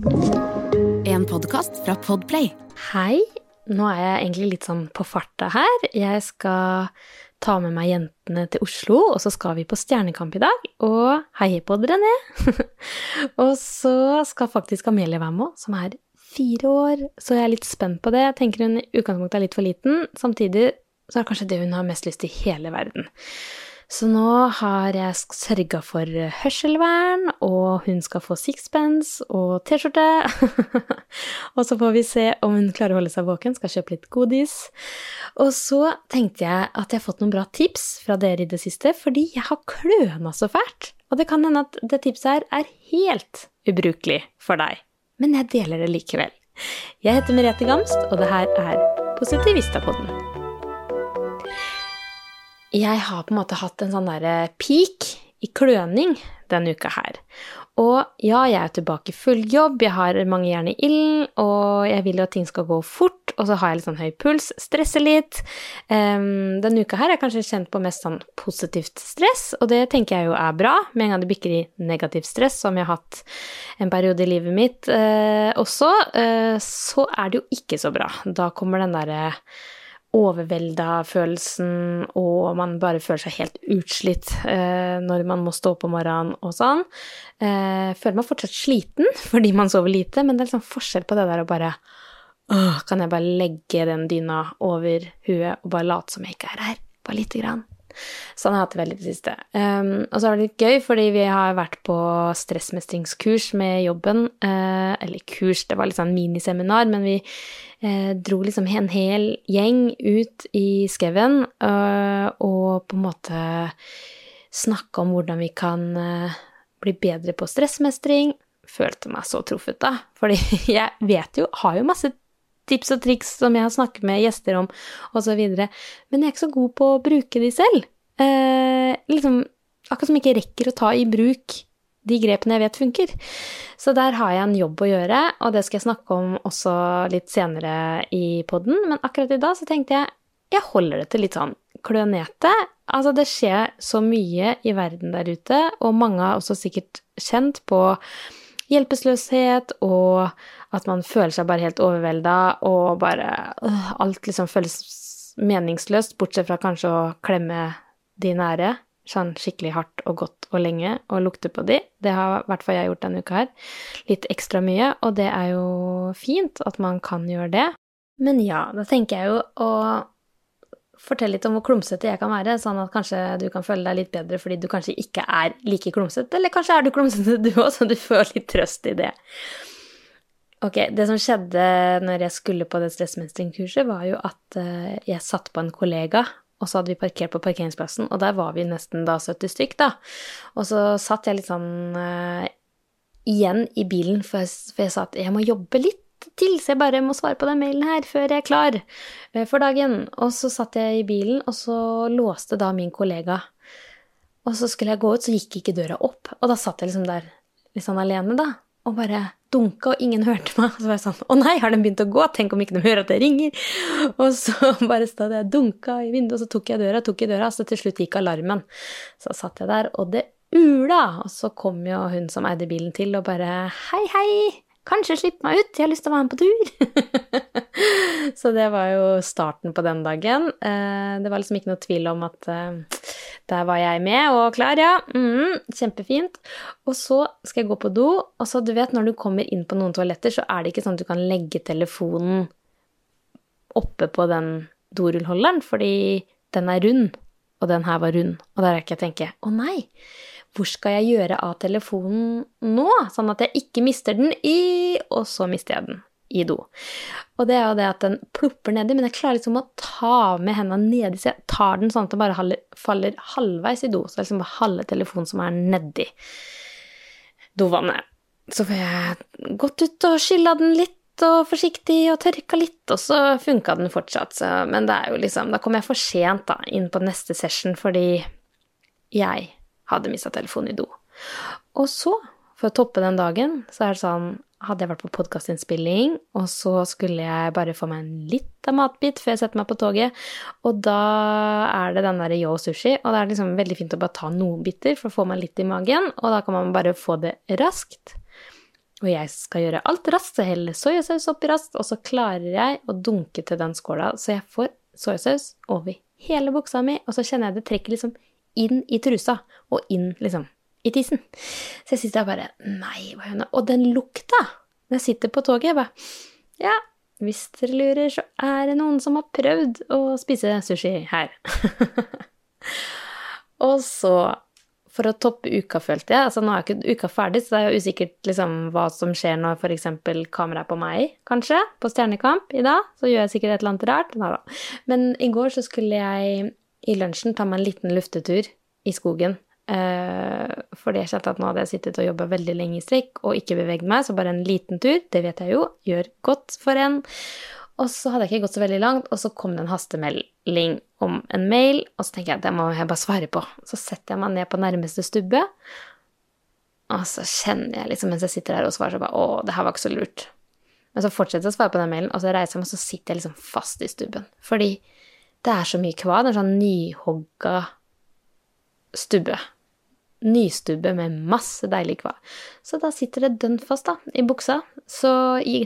En podkast fra Podplay. Hei. Nå er jeg egentlig litt sånn på farta her. Jeg skal ta med meg jentene til Oslo, og så skal vi på Stjernekamp i dag. Og hei på dere ned! og så skal faktisk Amelie være med, som er fire år, så jeg er litt spent på det. Jeg tenker hun i utgangspunktet er litt for liten. Samtidig så er det kanskje det hun har mest lyst til i hele verden. Så nå har jeg sørga for hørselvern, og hun skal få sixpence og T-skjorte. og så får vi se om hun klarer å holde seg våken, skal kjøpe litt godis. Og så tenkte jeg at jeg har fått noen bra tips fra dere i det siste, fordi jeg har kløna så fælt. Og det kan hende at det tipset her er helt ubrukelig for deg. Men jeg deler det likevel. Jeg heter Merete Gamst, og det her er Positivistapodden. Jeg har på en måte hatt en sånn derre peak i kløning denne uka her. Og ja, jeg er tilbake i full jobb, jeg har mange jern i ilden, og jeg vil jo at ting skal gå fort, og så har jeg litt sånn høy puls, stresser litt. Um, denne uka her er jeg kanskje kjent på mest sånn positivt stress, og det tenker jeg jo er bra. Med en gang det bikker i negativt stress, som jeg har hatt en periode i livet mitt uh, også, uh, så er det jo ikke så bra. Da kommer den derre overvelda følelsen, og man bare føler seg helt utslitt eh, når man må stå opp om morgenen og sånn. Eh, føler meg fortsatt sliten fordi man sover lite, men det er liksom forskjell på det der å bare Åh, kan jeg bare legge den dyna over huet og bare late som jeg ikke er her? Bare lite grann. Sånn har jeg hatt det veldig i det siste. Um, og så er det litt gøy, fordi vi har vært på stressmestringskurs med jobben. Uh, eller kurs, det var litt sånn miniseminar, men vi uh, dro liksom en hel gjeng ut i skauen uh, og på en måte snakke om hvordan vi kan bli bedre på stressmestring. Følte meg så truffet, da. Fordi jeg vet jo, har jo masse tips og triks som jeg har snakket med gjester om, osv. Men jeg er ikke så god på å bruke de selv. Eh, liksom, akkurat som jeg ikke rekker å ta i bruk de grepene jeg vet funker. Så der har jeg en jobb å gjøre, og det skal jeg snakke om også litt senere i poden. Men akkurat i dag så tenkte jeg jeg holder det til litt sånn klønete. Altså, det skjer så mye i verden der ute, og mange har også sikkert kjent på hjelpeløshet og at man føler seg bare helt overvelda, og bare øh, Alt liksom føles meningsløst, bortsett fra kanskje å klemme de nære sånn skikkelig hardt og godt og lenge og lukte på de. Det har i hvert fall jeg gjort denne uka her. Litt ekstra mye, og det er jo fint at man kan gjøre det. Men ja, da tenker jeg jo å fortelle litt om hvor klumsete jeg kan være, sånn at kanskje du kan føle deg litt bedre fordi du kanskje ikke er like klumsete, eller kanskje er du klumsete du òg, så du får litt trøst i det. Ok, Det som skjedde når jeg skulle på det stressmestringskurset, var jo at uh, jeg satt på en kollega, og så hadde vi parkert på parkeringsplassen, og der var vi nesten da 70 stykk, da. Og så satt jeg litt sånn uh, igjen i bilen, for jeg, for jeg, sa at jeg må jobbe litt til, så jeg bare må svare på den mailen her før jeg er klar uh, for dagen. Og så satt jeg i bilen, og så låste da min kollega. Og så skulle jeg gå ut, så gikk ikke døra opp, og da satt jeg liksom der litt sånn alene, da, og bare dunka, og ingen hørte meg. Og så var jeg sånn Å nei, har den begynt å gå? Tenk om ikke de hører at jeg ringer? Og så bare stod jeg dunka i vinduet, og så tok jeg døra, tok i døra, så til slutt gikk alarmen. Så satt jeg der, og det ula! Og så kom jo hun som eide bilen til, og bare Hei, hei! Kanskje slipp meg ut, jeg har lyst til å være med på tur. så det var jo starten på den dagen. Eh, det var liksom ikke noe tvil om at eh, der var jeg med og klar, ja. Mm, kjempefint. Og så skal jeg gå på do, og så du vet når du kommer inn på noen toaletter, så er det ikke sånn at du kan legge telefonen oppe på den dorullholderen, fordi den er rund, og den her var rund. Og der rekker ikke å tenke å nei, hvor skal jeg gjøre av telefonen nå, sånn at jeg ikke mister den i Og så mister jeg den i do. Og det er jo det at den plopper nedi, men jeg klarer liksom å ta med hendene nedi, så jeg tar den sånn at den bare faller halvveis i do. Så det er liksom bare halve telefonen som er nedi dovannet. Så får jeg gått ut og skylla den litt og forsiktig og tørka litt, og så funka den fortsatt. Så, men det er jo liksom Da kom jeg for sent da, inn på neste session fordi jeg hadde mista telefonen i do. Og så, for å toppe den dagen, så er det sånn hadde jeg vært på podkastinnspilling, og så skulle jeg bare få meg en liten matbit før jeg setter meg på toget. Og da er det den derre yo sushi, og det er liksom veldig fint å bare ta noen biter for å få meg litt i magen, og da kan man bare få det raskt. og jeg skal gjøre alt raskt, så heller soyasaus oppi raskt, og så klarer jeg å dunke til den skåla, så jeg får soyasaus over hele buksa mi, og så kjenner jeg det trekker liksom inn i trusa, og inn liksom i tissen. Så jeg sitter der bare Nei, hva gjør jeg? Og den lukta når jeg sitter på toget, jeg bare Ja, hvis dere lurer, så er det noen som har prøvd å spise sushi her. og så for å toppe uka, følte jeg. Altså, nå er ikke uka ferdig, så det er jo usikkert liksom, hva som skjer når f.eks. kameraet er på meg, kanskje, på Stjernekamp i dag. Så gjør jeg sikkert et eller annet rart. Nei da. Men i går så skulle jeg i lunsjen tar man en liten luftetur i skogen. Eh, fordi jeg kjente at nå hadde jeg sittet og jobba veldig lenge i strekk og ikke beveget meg, så bare en liten tur, det vet jeg jo, gjør godt for en. Og så hadde jeg ikke gått så veldig langt, og så kom det en hastemelding om en mail, og så tenker jeg at det må jeg bare svare på. Så setter jeg meg ned på nærmeste stubbe, og så kjenner jeg liksom mens jeg sitter der og svarer, så bare Å, det her var ikke så lurt. Men så fortsetter jeg å svare på den mailen, og så reiser jeg meg, og så sitter jeg liksom fast i stubben. Fordi det er så mye kvad. Er sånn nyhogga stubbe nystubbe med masse deilig kva. Så da sitter det dønn fast da, i buksa. Så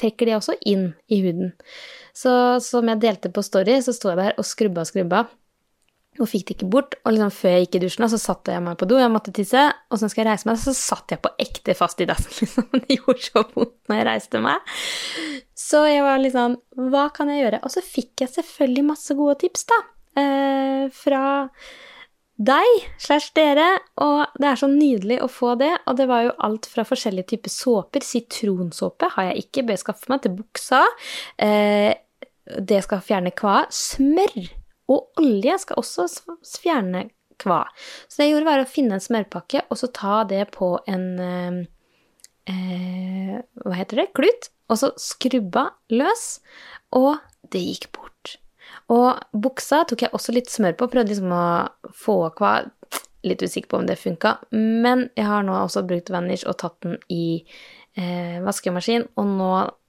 trekker de også inn i huden. Så som jeg delte på Story, så sto jeg der og skrubba og skrubba. Og fikk det ikke bort. Og liksom før jeg gikk i dusjen, så satte jeg meg på do, jeg måtte tisse. Og så skal jeg reise meg, så satt jeg på ekte fast i dassen. Liksom. Det gjorde så vondt når jeg reiste meg. Så jeg var litt sånn Hva kan jeg gjøre? Og så fikk jeg selvfølgelig masse gode tips, da. Eh, fra deg slash dere, og det er så nydelig å få det. Og det var jo alt fra forskjellige typer såper. Sitronsåpe har jeg ikke, bør skaffe meg til buksa. Eh, det skal fjerne kva. Smør og olje skal også fjerne kva. Så det jeg gjorde, var å finne en smørpakke, og så ta det på en eh, eh, Hva heter det? Klut. Og så skrubba løs, og det gikk bort. Og buksa tok jeg også litt smør på, prøvde liksom å få kva Litt usikker på om det funka, men jeg har nå også brukt Vanish og tatt den i eh, vaskemaskin, og nå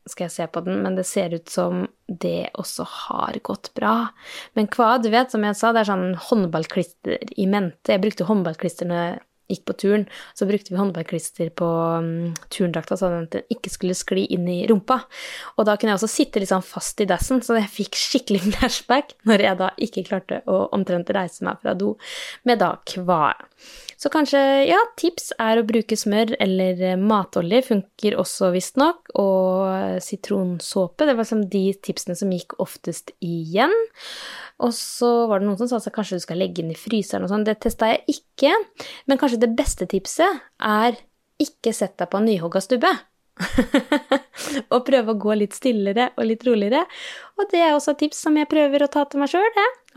skal jeg se på den, men det ser ut som det også har gått bra. Men hva, du vet, som jeg sa, det er sånn håndballklister i mente. Jeg brukte håndballklister når gikk på turen, så brukte vi håndbærklister på um, turndrakta sånn at den ikke skulle skli inn i rumpa. Og da kunne jeg også sitte litt sånn fast i dassen, så jeg fikk skikkelig flashback når jeg da ikke klarte å omtrent reise meg fra do med da kvae. Så kanskje, ja, tips er å bruke smør eller matolje, funker også visstnok, og sitronsåpe. Det var liksom de tipsene som gikk oftest igjen. Og så var det noen som sa at kanskje du skal legge inn i fryseren og sånn. Det testa jeg ikke, men kanskje det beste tipset er ikke sett deg på en nyhogga stubbe. og prøve å gå litt stillere og litt roligere. Og det er også et tips som jeg prøver å ta til meg sjøl.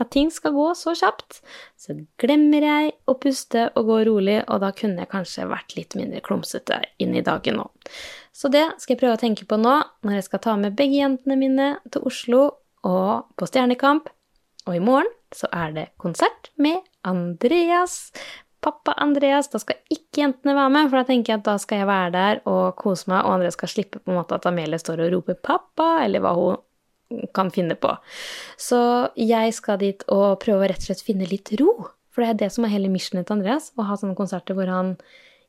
At ting skal gå så kjapt. Så glemmer jeg å puste og gå rolig, og da kunne jeg kanskje vært litt mindre klumsete inn i dagen nå. Så det skal jeg prøve å tenke på nå når jeg skal ta med begge jentene mine til Oslo og på Stjernekamp. Og i morgen så er det konsert med Andreas pappa Andreas. Da skal ikke jentene være med, for da tenker jeg at da skal jeg være der og kose meg, og Andreas skal slippe på en måte at Amelie står og roper 'pappa', eller hva hun kan finne på. Så jeg skal dit og prøve å rett og slett finne litt ro. For det er det som er hele missionet til Andreas, å ha sånne konserter hvor han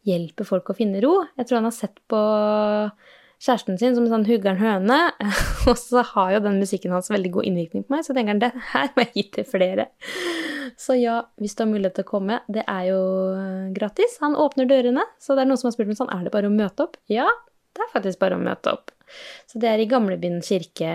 hjelper folk å finne ro. Jeg tror han har sett på kjæresten sin som en sånn huggern høne, og så har jo den musikken hans veldig god innvirkning på meg, så tenker han det her må jeg gi til flere. Så ja, hvis du har mulighet til å komme, det er jo gratis. Han åpner dørene, så det er noen som har spurt meg sånn, er det bare å møte opp? Ja, det er faktisk bare å møte opp. Så det er i Gamlebyen kirke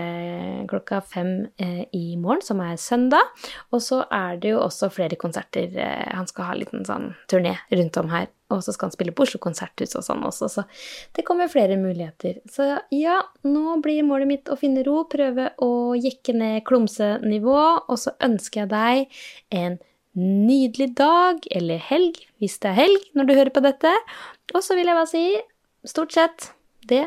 klokka fem eh, i morgen, som er søndag. Og så er det jo også flere konserter. Eh, han skal ha en liten sånn turné rundt om her. Og så skal han spille på Oslo konserthus og sånn også, så det kommer flere muligheter. Så ja, nå blir målet mitt å finne ro, prøve å jekke ned klumsenivå, og så ønsker jeg deg en nydelig dag eller helg, hvis det er helg når du hører på dette. Og så vil jeg bare si stort sett det